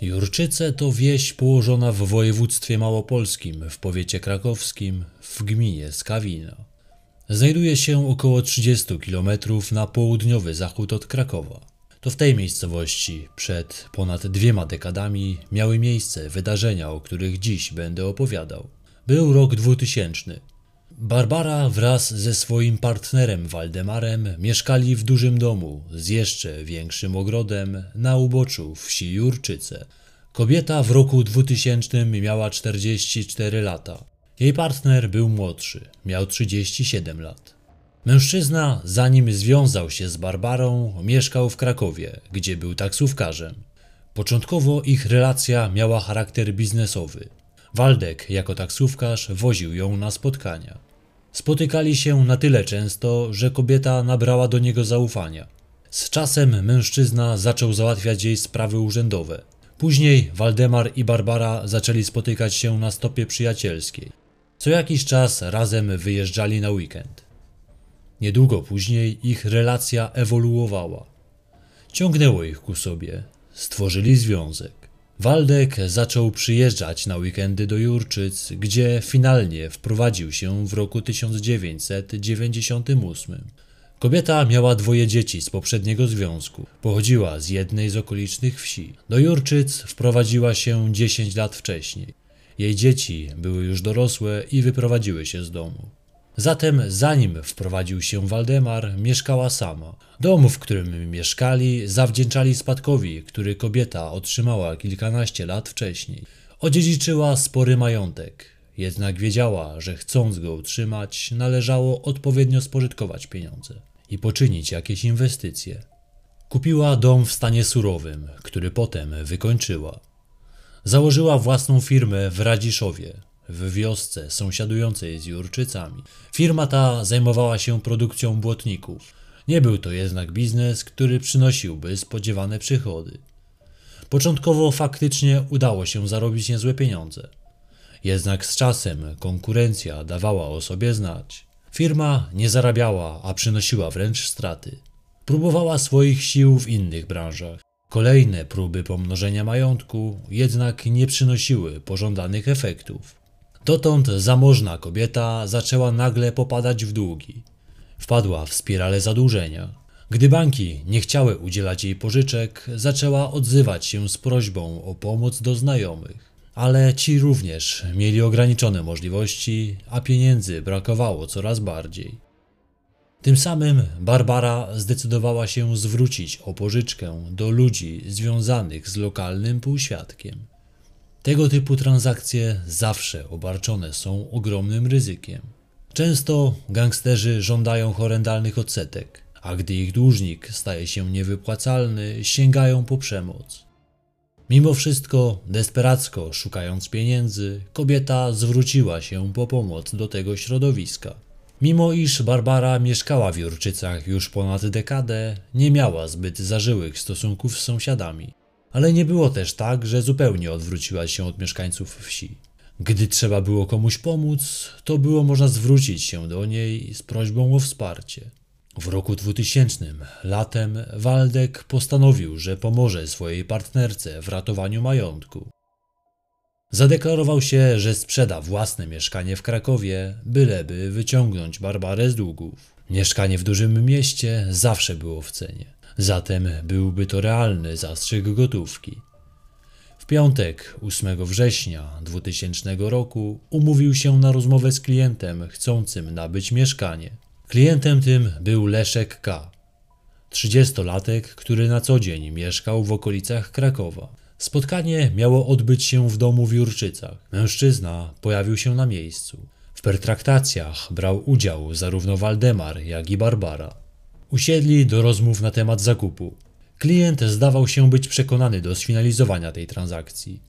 Jurczyce to wieś położona w województwie małopolskim, w powiecie krakowskim, w gminie Skawina. Znajduje się około 30 km na południowy zachód od Krakowa. To w tej miejscowości przed ponad dwiema dekadami miały miejsce wydarzenia, o których dziś będę opowiadał. Był rok 2000. Barbara wraz ze swoim partnerem Waldemarem mieszkali w dużym domu z jeszcze większym ogrodem na uboczu wsi Jurczyce. Kobieta w roku 2000 miała 44 lata. Jej partner był młodszy, miał 37 lat. Mężczyzna, zanim związał się z Barbarą, mieszkał w Krakowie, gdzie był taksówkarzem. Początkowo ich relacja miała charakter biznesowy. Waldek jako taksówkarz woził ją na spotkania. Spotykali się na tyle często, że kobieta nabrała do niego zaufania. Z czasem mężczyzna zaczął załatwiać jej sprawy urzędowe. Później Waldemar i Barbara zaczęli spotykać się na stopie przyjacielskiej. Co jakiś czas razem wyjeżdżali na weekend. Niedługo później ich relacja ewoluowała. Ciągnęło ich ku sobie, stworzyli związek. Waldek zaczął przyjeżdżać na weekendy do Jurczyc, gdzie finalnie wprowadził się w roku 1998. Kobieta miała dwoje dzieci z poprzedniego związku. Pochodziła z jednej z okolicznych wsi. Do Jurczyc wprowadziła się 10 lat wcześniej. Jej dzieci były już dorosłe i wyprowadziły się z domu. Zatem, zanim wprowadził się Waldemar, mieszkała sama. Dom, w którym mieszkali, zawdzięczali spadkowi, który kobieta otrzymała kilkanaście lat wcześniej. Odziedziczyła spory majątek, jednak wiedziała, że chcąc go utrzymać, należało odpowiednio spożytkować pieniądze i poczynić jakieś inwestycje. Kupiła dom w stanie surowym, który potem wykończyła. Założyła własną firmę w Radziszowie, w wiosce sąsiadującej z Jurczycami. Firma ta zajmowała się produkcją błotników. Nie był to jednak biznes, który przynosiłby spodziewane przychody. Początkowo faktycznie udało się zarobić niezłe pieniądze. Jednak z czasem konkurencja dawała o sobie znać. Firma nie zarabiała, a przynosiła wręcz straty. Próbowała swoich sił w innych branżach. Kolejne próby pomnożenia majątku jednak nie przynosiły pożądanych efektów. Dotąd zamożna kobieta zaczęła nagle popadać w długi. Wpadła w spirale zadłużenia. Gdy banki nie chciały udzielać jej pożyczek, zaczęła odzywać się z prośbą o pomoc do znajomych. Ale ci również mieli ograniczone możliwości, a pieniędzy brakowało coraz bardziej. Tym samym Barbara zdecydowała się zwrócić o pożyczkę do ludzi związanych z lokalnym półświadkiem. Tego typu transakcje zawsze obarczone są ogromnym ryzykiem. Często gangsterzy żądają horrendalnych odsetek, a gdy ich dłużnik staje się niewypłacalny, sięgają po przemoc. Mimo wszystko, desperacko szukając pieniędzy, kobieta zwróciła się po pomoc do tego środowiska. Mimo iż Barbara mieszkała w Jurczycach już ponad dekadę, nie miała zbyt zażyłych stosunków z sąsiadami. Ale nie było też tak, że zupełnie odwróciła się od mieszkańców wsi. Gdy trzeba było komuś pomóc, to było można zwrócić się do niej z prośbą o wsparcie. W roku 2000, latem, Waldek postanowił, że pomoże swojej partnerce w ratowaniu majątku. Zadeklarował się, że sprzeda własne mieszkanie w Krakowie, byleby wyciągnąć Barbarę z długów. Mieszkanie w dużym mieście zawsze było w cenie. Zatem byłby to realny zastrzyk gotówki. W piątek, 8 września 2000 roku, umówił się na rozmowę z klientem chcącym nabyć mieszkanie. Klientem tym był Leszek K., trzydziestolatek, który na co dzień mieszkał w okolicach Krakowa. Spotkanie miało odbyć się w domu w Jurczycach. Mężczyzna pojawił się na miejscu. W pertraktacjach brał udział zarówno Waldemar, jak i Barbara. Usiedli do rozmów na temat zakupu. Klient zdawał się być przekonany do sfinalizowania tej transakcji.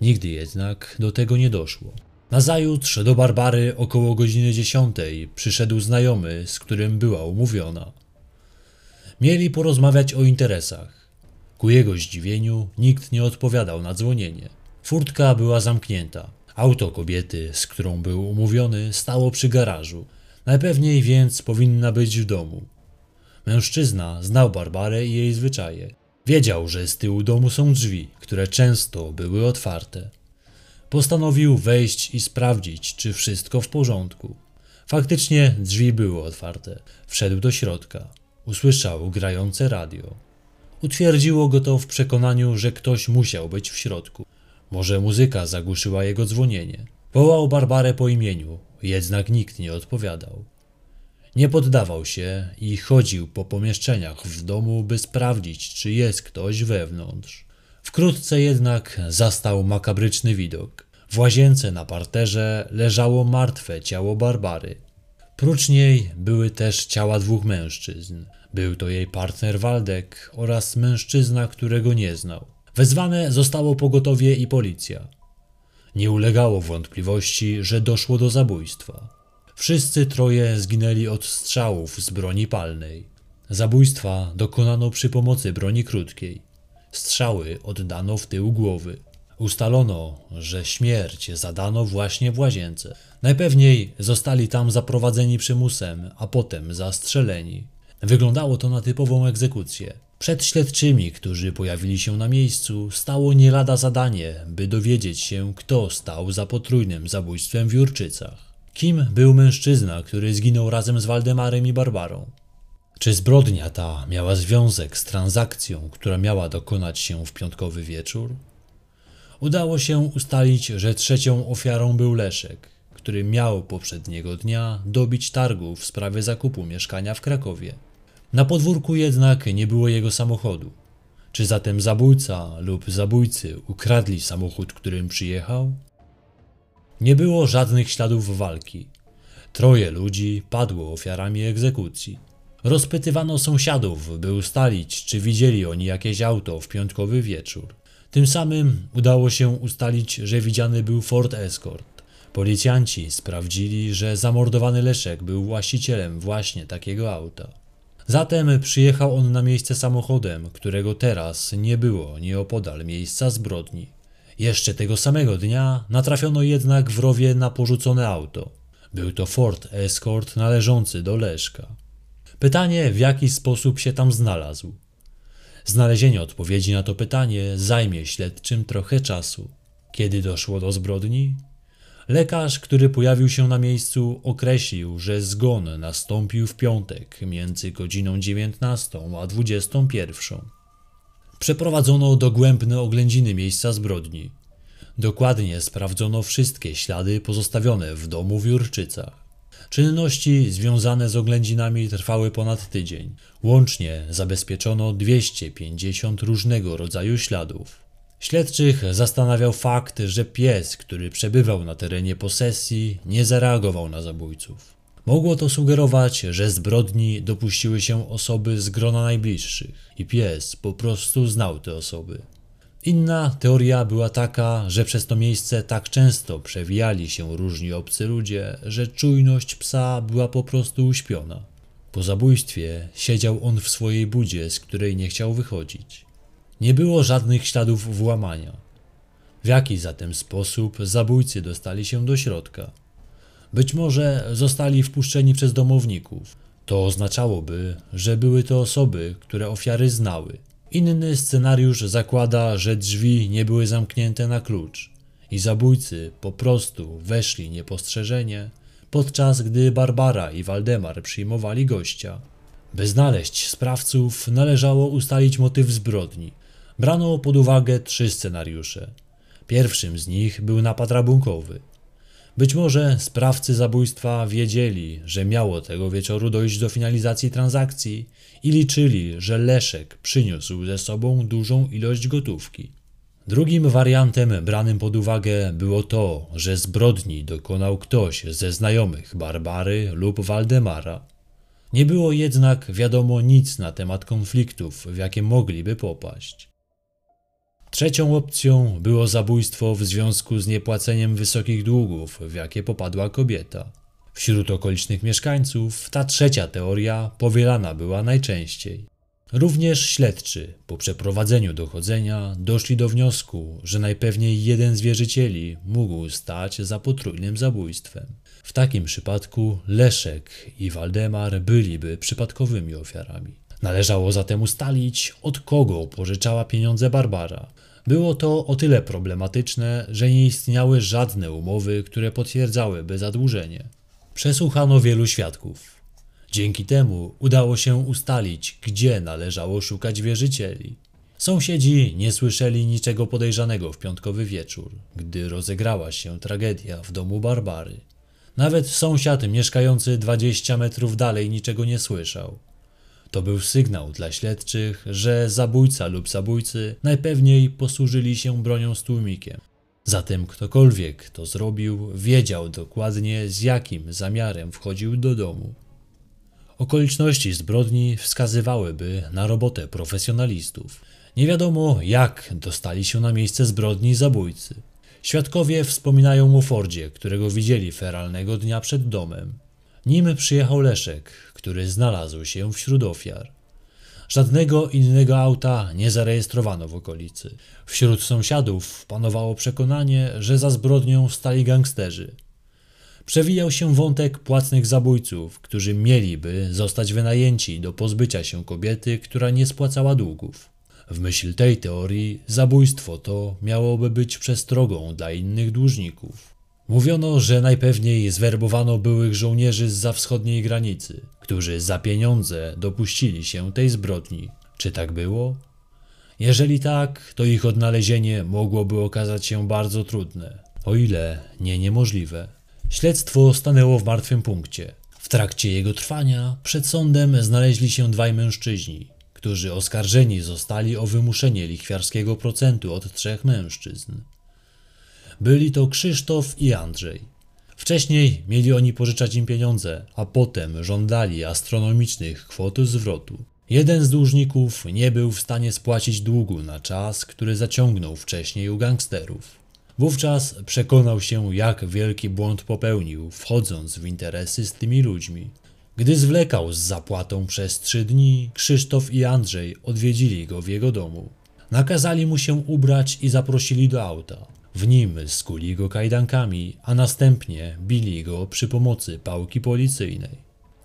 Nigdy jednak do tego nie doszło. Nazajutrz do Barbary około godziny dziesiątej przyszedł znajomy, z którym była umówiona. Mieli porozmawiać o interesach. Ku jego zdziwieniu nikt nie odpowiadał na dzwonienie. Furtka była zamknięta. Auto kobiety, z którą był umówiony, stało przy garażu. Najpewniej więc powinna być w domu. Mężczyzna znał Barbarę i jej zwyczaje. Wiedział, że z tyłu domu są drzwi, które często były otwarte. Postanowił wejść i sprawdzić, czy wszystko w porządku. Faktycznie drzwi były otwarte. Wszedł do środka. Usłyszał grające radio. Utwierdziło go to w przekonaniu, że ktoś musiał być w środku. Może muzyka zagłuszyła jego dzwonienie. Wołał Barbarę po imieniu, jednak nikt nie odpowiadał. Nie poddawał się i chodził po pomieszczeniach w domu, by sprawdzić, czy jest ktoś wewnątrz. Wkrótce jednak zastał makabryczny widok. W łazience na parterze leżało martwe ciało Barbary. Prócz niej były też ciała dwóch mężczyzn. Był to jej partner Waldek oraz mężczyzna, którego nie znał. Wezwane zostało pogotowie i policja. Nie ulegało wątpliwości, że doszło do zabójstwa. Wszyscy troje zginęli od strzałów z broni palnej. Zabójstwa dokonano przy pomocy broni krótkiej. Strzały oddano w tył głowy. Ustalono, że śmierć zadano właśnie w łazience. Najpewniej zostali tam zaprowadzeni przymusem, a potem zastrzeleni. Wyglądało to na typową egzekucję. Przed śledczymi, którzy pojawili się na miejscu, stało nie lada zadanie, by dowiedzieć się, kto stał za potrójnym zabójstwem w Jurczycach. Kim był mężczyzna, który zginął razem z Waldemarem i Barbarą? Czy zbrodnia ta miała związek z transakcją, która miała dokonać się w piątkowy wieczór? Udało się ustalić, że trzecią ofiarą był Leszek, który miał poprzedniego dnia dobić targu w sprawie zakupu mieszkania w Krakowie. Na podwórku jednak nie było jego samochodu. Czy zatem zabójca lub zabójcy ukradli samochód, którym przyjechał? Nie było żadnych śladów walki. Troje ludzi padło ofiarami egzekucji. Rozpytywano sąsiadów, by ustalić, czy widzieli oni jakieś auto w piątkowy wieczór. Tym samym udało się ustalić, że widziany był Ford Escort. Policjanci sprawdzili, że zamordowany Leszek był właścicielem właśnie takiego auta. Zatem przyjechał on na miejsce samochodem, którego teraz nie było nieopodal miejsca zbrodni. Jeszcze tego samego dnia natrafiono jednak w rowie na porzucone auto. Był to Ford Escort należący do Leszka. Pytanie, w jaki sposób się tam znalazł. Znalezienie odpowiedzi na to pytanie zajmie śledczym trochę czasu. Kiedy doszło do zbrodni? Lekarz, który pojawił się na miejscu, określił, że zgon nastąpił w piątek między godziną 19 a 21. Przeprowadzono dogłębne oględziny miejsca zbrodni. Dokładnie sprawdzono wszystkie ślady pozostawione w domu w Jurczycach. Czynności związane z oględzinami trwały ponad tydzień. Łącznie zabezpieczono 250 różnego rodzaju śladów. Śledczych zastanawiał fakt, że pies, który przebywał na terenie posesji, nie zareagował na zabójców. Mogło to sugerować, że zbrodni dopuściły się osoby z grona najbliższych i pies po prostu znał te osoby. Inna teoria była taka, że przez to miejsce tak często przewijali się różni obcy ludzie, że czujność psa była po prostu uśpiona. Po zabójstwie siedział on w swojej budzie, z której nie chciał wychodzić. Nie było żadnych śladów włamania. W jaki zatem sposób zabójcy dostali się do środka? Być może zostali wpuszczeni przez domowników. To oznaczałoby, że były to osoby, które ofiary znały. Inny scenariusz zakłada, że drzwi nie były zamknięte na klucz i zabójcy po prostu weszli niepostrzeżenie, podczas gdy Barbara i Waldemar przyjmowali gościa. By znaleźć sprawców, należało ustalić motyw zbrodni. Brano pod uwagę trzy scenariusze. Pierwszym z nich był napad rabunkowy. Być może sprawcy zabójstwa wiedzieli, że miało tego wieczoru dojść do finalizacji transakcji i liczyli, że Leszek przyniósł ze sobą dużą ilość gotówki. Drugim wariantem branym pod uwagę było to, że zbrodni dokonał ktoś ze znajomych Barbary lub Waldemara. Nie było jednak wiadomo nic na temat konfliktów, w jakie mogliby popaść. Trzecią opcją było zabójstwo w związku z niepłaceniem wysokich długów, w jakie popadła kobieta. Wśród okolicznych mieszkańców ta trzecia teoria powielana była najczęściej. Również śledczy po przeprowadzeniu dochodzenia doszli do wniosku, że najpewniej jeden z wierzycieli mógł stać za potrójnym zabójstwem. W takim przypadku Leszek i Waldemar byliby przypadkowymi ofiarami. Należało zatem ustalić, od kogo pożyczała pieniądze Barbara. Było to o tyle problematyczne, że nie istniały żadne umowy, które potwierdzałyby zadłużenie. Przesłuchano wielu świadków. Dzięki temu udało się ustalić, gdzie należało szukać wierzycieli. Sąsiedzi nie słyszeli niczego podejrzanego w piątkowy wieczór, gdy rozegrała się tragedia w domu Barbary. Nawet sąsiad mieszkający 20 metrów dalej niczego nie słyszał. To był sygnał dla śledczych, że zabójca lub zabójcy najpewniej posłużyli się bronią z tłumikiem. Zatem ktokolwiek to zrobił, wiedział dokładnie z jakim zamiarem wchodził do domu. Okoliczności zbrodni wskazywałyby na robotę profesjonalistów. Nie wiadomo, jak dostali się na miejsce zbrodni zabójcy. Świadkowie wspominają o Fordzie, którego widzieli feralnego dnia przed domem. Nim przyjechał Leszek, który znalazł się wśród ofiar. Żadnego innego auta nie zarejestrowano w okolicy. Wśród sąsiadów panowało przekonanie, że za zbrodnią stali gangsterzy. Przewijał się wątek płatnych zabójców, którzy mieliby zostać wynajęci do pozbycia się kobiety, która nie spłacała długów. W myśl tej teorii zabójstwo to miałoby być przestrogą dla innych dłużników. Mówiono, że najpewniej zwerbowano byłych żołnierzy z za wschodniej granicy, którzy za pieniądze dopuścili się tej zbrodni. Czy tak było? Jeżeli tak, to ich odnalezienie mogłoby okazać się bardzo trudne, o ile nie niemożliwe. Śledztwo stanęło w martwym punkcie. W trakcie jego trwania przed sądem znaleźli się dwaj mężczyźni, którzy oskarżeni zostali o wymuszenie lichwiarskiego procentu od trzech mężczyzn. Byli to Krzysztof i Andrzej. Wcześniej mieli oni pożyczać im pieniądze, a potem żądali astronomicznych kwot zwrotu. Jeden z dłużników nie był w stanie spłacić długu na czas, który zaciągnął wcześniej u gangsterów. Wówczas przekonał się, jak wielki błąd popełnił, wchodząc w interesy z tymi ludźmi. Gdy zwlekał z zapłatą przez trzy dni, Krzysztof i Andrzej odwiedzili go w jego domu. Nakazali mu się ubrać i zaprosili do auta. W nim skuli go kajdankami, a następnie bili go przy pomocy pałki policyjnej.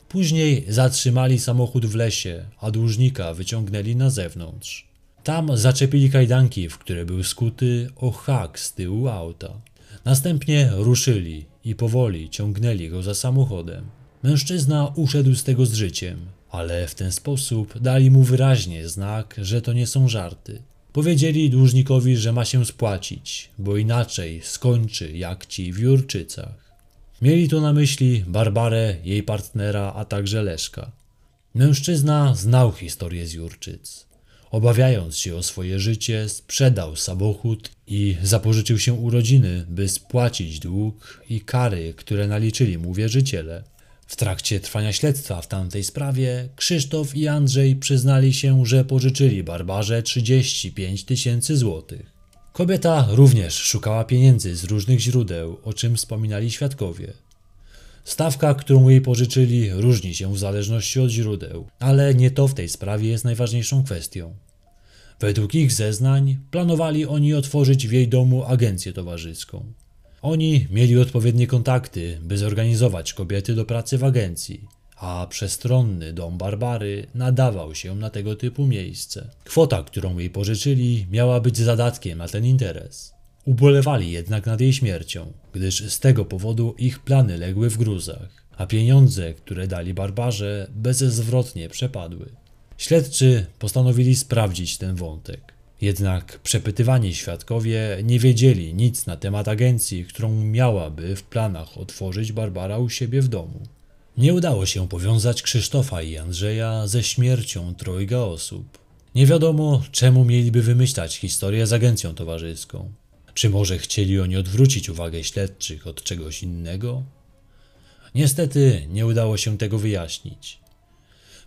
Później zatrzymali samochód w lesie, a dłużnika wyciągnęli na zewnątrz. Tam zaczepili kajdanki, w które był skuty o hak z tyłu auta. Następnie ruszyli i powoli ciągnęli go za samochodem. Mężczyzna uszedł z tego z życiem, ale w ten sposób dali mu wyraźnie znak, że to nie są żarty. Powiedzieli dłużnikowi, że ma się spłacić, bo inaczej skończy jak ci w Jurczycach. Mieli tu na myśli Barbarę, jej partnera, a także Leszka. Mężczyzna znał historię z Jurczyc. Obawiając się o swoje życie, sprzedał samochód i zapożyczył się u rodziny, by spłacić dług i kary, które naliczyli mu wierzyciele. W trakcie trwania śledztwa w tamtej sprawie Krzysztof i Andrzej przyznali się, że pożyczyli Barbarze 35 tysięcy złotych. Kobieta również szukała pieniędzy z różnych źródeł, o czym wspominali świadkowie. Stawka, którą jej pożyczyli, różni się w zależności od źródeł, ale nie to w tej sprawie jest najważniejszą kwestią. Według ich zeznań planowali oni otworzyć w jej domu agencję towarzyską. Oni mieli odpowiednie kontakty, by zorganizować kobiety do pracy w agencji, a przestronny dom Barbary nadawał się na tego typu miejsce. Kwota, którą jej pożyczyli, miała być zadatkiem na ten interes. Ubolewali jednak nad jej śmiercią, gdyż z tego powodu ich plany legły w gruzach, a pieniądze, które dali Barbarze, bezzwrotnie przepadły. Śledczy postanowili sprawdzić ten wątek. Jednak przepytywani świadkowie nie wiedzieli nic na temat agencji, którą miałaby w planach otworzyć Barbara u siebie w domu. Nie udało się powiązać Krzysztofa i Andrzeja ze śmiercią trojga osób. Nie wiadomo, czemu mieliby wymyślać historię z agencją towarzyską. Czy może chcieli oni odwrócić uwagę śledczych od czegoś innego? Niestety nie udało się tego wyjaśnić.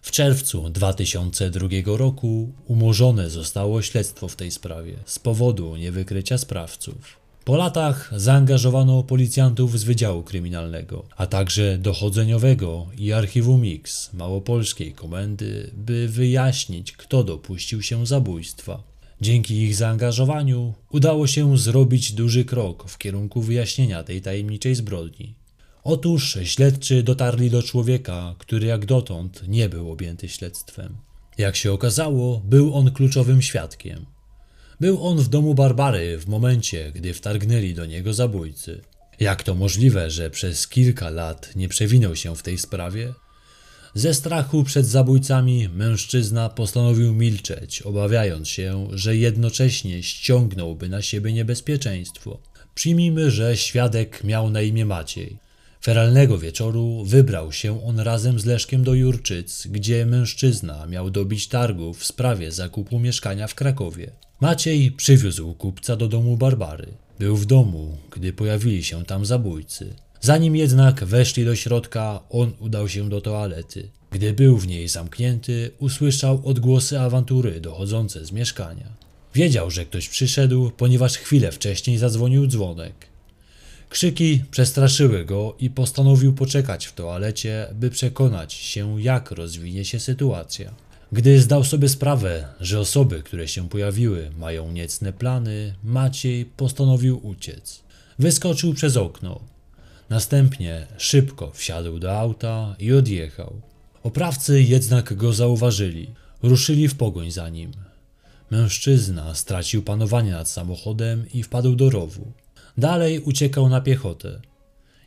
W czerwcu 2002 roku umorzone zostało śledztwo w tej sprawie z powodu niewykrycia sprawców. Po latach zaangażowano policjantów z Wydziału Kryminalnego, a także dochodzeniowego i archiwum X Małopolskiej Komendy, by wyjaśnić, kto dopuścił się zabójstwa. Dzięki ich zaangażowaniu udało się zrobić duży krok w kierunku wyjaśnienia tej tajemniczej zbrodni. Otóż śledczy dotarli do człowieka, który jak dotąd nie był objęty śledztwem. Jak się okazało, był on kluczowym świadkiem. Był on w domu Barbary w momencie, gdy wtargnęli do niego zabójcy. Jak to możliwe, że przez kilka lat nie przewinął się w tej sprawie? Ze strachu przed zabójcami mężczyzna postanowił milczeć, obawiając się, że jednocześnie ściągnąłby na siebie niebezpieczeństwo. Przyjmijmy, że świadek miał na imię Maciej. Feralnego wieczoru wybrał się on razem z Leszkiem do Jurczyc, gdzie mężczyzna miał dobić targów w sprawie zakupu mieszkania w Krakowie. Maciej przywiózł kupca do domu Barbary. Był w domu, gdy pojawili się tam zabójcy. Zanim jednak weszli do środka, on udał się do toalety. Gdy był w niej zamknięty, usłyszał odgłosy awantury dochodzące z mieszkania. Wiedział, że ktoś przyszedł, ponieważ chwilę wcześniej zadzwonił dzwonek. Krzyki przestraszyły go i postanowił poczekać w toalecie, by przekonać się, jak rozwinie się sytuacja. Gdy zdał sobie sprawę, że osoby, które się pojawiły, mają niecne plany, Maciej postanowił uciec. Wyskoczył przez okno. Następnie szybko wsiadł do auta i odjechał. Oprawcy jednak go zauważyli. Ruszyli w pogoń za nim. Mężczyzna stracił panowanie nad samochodem i wpadł do rowu. Dalej uciekał na piechotę.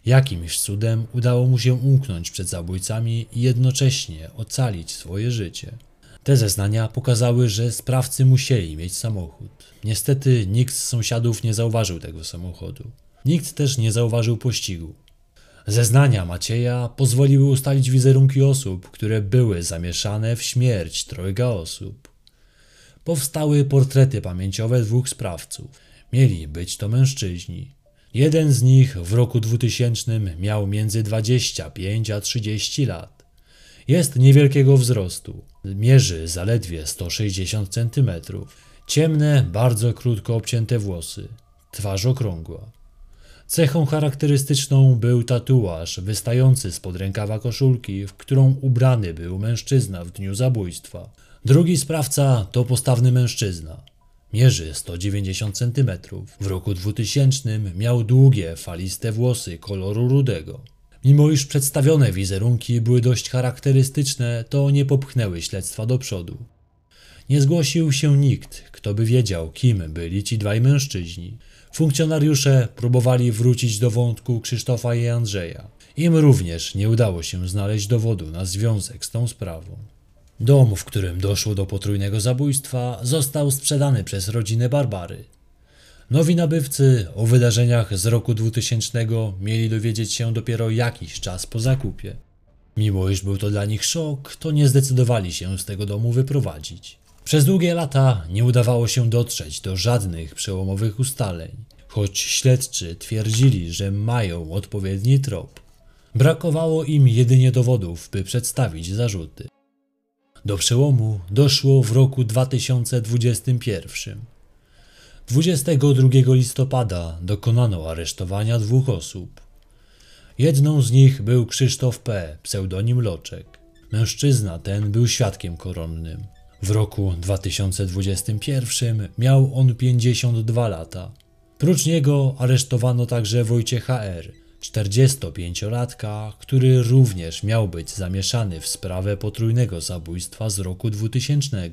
Jakimś cudem udało mu się umknąć przed zabójcami i jednocześnie ocalić swoje życie. Te zeznania pokazały, że sprawcy musieli mieć samochód. Niestety nikt z sąsiadów nie zauważył tego samochodu. Nikt też nie zauważył pościgu. Zeznania Macieja pozwoliły ustalić wizerunki osób, które były zamieszane w śmierć trojga osób. Powstały portrety pamięciowe dwóch sprawców. Mieli być to mężczyźni. Jeden z nich w roku 2000 miał między 25 a 30 lat. Jest niewielkiego wzrostu. Mierzy zaledwie 160 cm. Ciemne, bardzo krótko obcięte włosy. Twarz okrągła. Cechą charakterystyczną był tatuaż wystający spod rękawa koszulki, w którą ubrany był mężczyzna w dniu zabójstwa. Drugi sprawca to postawny mężczyzna. Mierzy 190 cm. W roku 2000 miał długie, faliste włosy koloru rudego. Mimo iż przedstawione wizerunki były dość charakterystyczne, to nie popchnęły śledztwa do przodu. Nie zgłosił się nikt, kto by wiedział, kim byli ci dwaj mężczyźni. Funkcjonariusze próbowali wrócić do wątku Krzysztofa i Andrzeja. Im również nie udało się znaleźć dowodu na związek z tą sprawą. Dom, w którym doszło do potrójnego zabójstwa, został sprzedany przez rodzinę Barbary. Nowi nabywcy o wydarzeniach z roku 2000 mieli dowiedzieć się dopiero jakiś czas po zakupie. Mimo iż był to dla nich szok, to nie zdecydowali się z tego domu wyprowadzić. Przez długie lata nie udawało się dotrzeć do żadnych przełomowych ustaleń, choć śledczy twierdzili, że mają odpowiedni trop. Brakowało im jedynie dowodów, by przedstawić zarzuty. Do przełomu doszło w roku 2021. 22 listopada dokonano aresztowania dwóch osób. Jedną z nich był Krzysztof P., pseudonim Loczek. Mężczyzna ten był świadkiem koronnym. W roku 2021 miał on 52 lata. Prócz niego aresztowano także Wojciecha R., 45-latka, który również miał być zamieszany w sprawę potrójnego zabójstwa z roku 2000.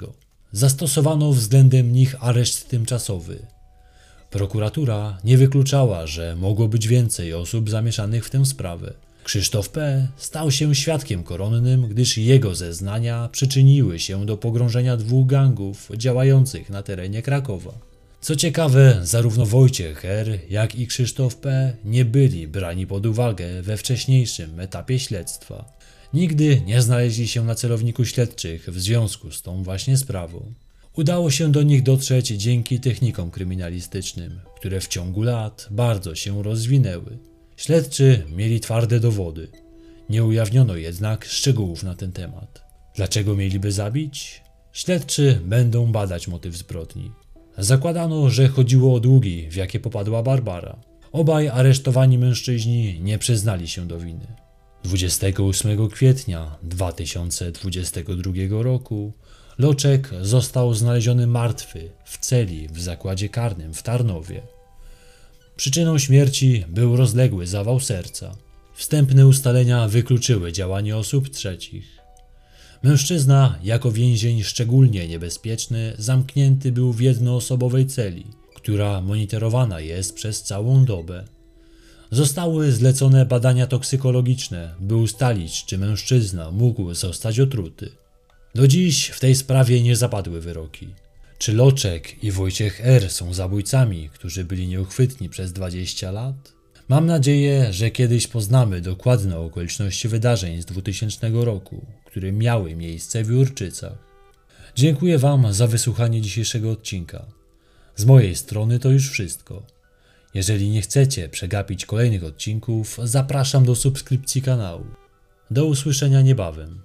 Zastosowano względem nich areszt tymczasowy. Prokuratura nie wykluczała, że mogło być więcej osób zamieszanych w tę sprawę. Krzysztof P. stał się świadkiem koronnym, gdyż jego zeznania przyczyniły się do pogrążenia dwóch gangów działających na terenie Krakowa. Co ciekawe, zarówno Wojciech R., jak i Krzysztof P. nie byli brani pod uwagę we wcześniejszym etapie śledztwa. Nigdy nie znaleźli się na celowniku śledczych w związku z tą właśnie sprawą. Udało się do nich dotrzeć dzięki technikom kryminalistycznym, które w ciągu lat bardzo się rozwinęły. Śledczy mieli twarde dowody. Nie ujawniono jednak szczegółów na ten temat. Dlaczego mieliby zabić? Śledczy będą badać motyw zbrodni. Zakładano, że chodziło o długi, w jakie popadła Barbara. Obaj aresztowani mężczyźni nie przyznali się do winy. 28 kwietnia 2022 roku Loczek został znaleziony martwy w celi w zakładzie karnym w Tarnowie. Przyczyną śmierci był rozległy zawał serca. Wstępne ustalenia wykluczyły działanie osób trzecich. Mężczyzna, jako więzień szczególnie niebezpieczny, zamknięty był w jednoosobowej celi, która monitorowana jest przez całą dobę. Zostały zlecone badania toksykologiczne, by ustalić, czy mężczyzna mógł zostać otruty. Do dziś w tej sprawie nie zapadły wyroki. Czy Loczek i Wojciech R. są zabójcami, którzy byli nieuchwytni przez 20 lat? Mam nadzieję, że kiedyś poznamy dokładne okoliczności wydarzeń z 2000 roku, które miały miejsce w Jurczycach. Dziękuję Wam za wysłuchanie dzisiejszego odcinka. Z mojej strony to już wszystko. Jeżeli nie chcecie przegapić kolejnych odcinków, zapraszam do subskrypcji kanału. Do usłyszenia niebawem.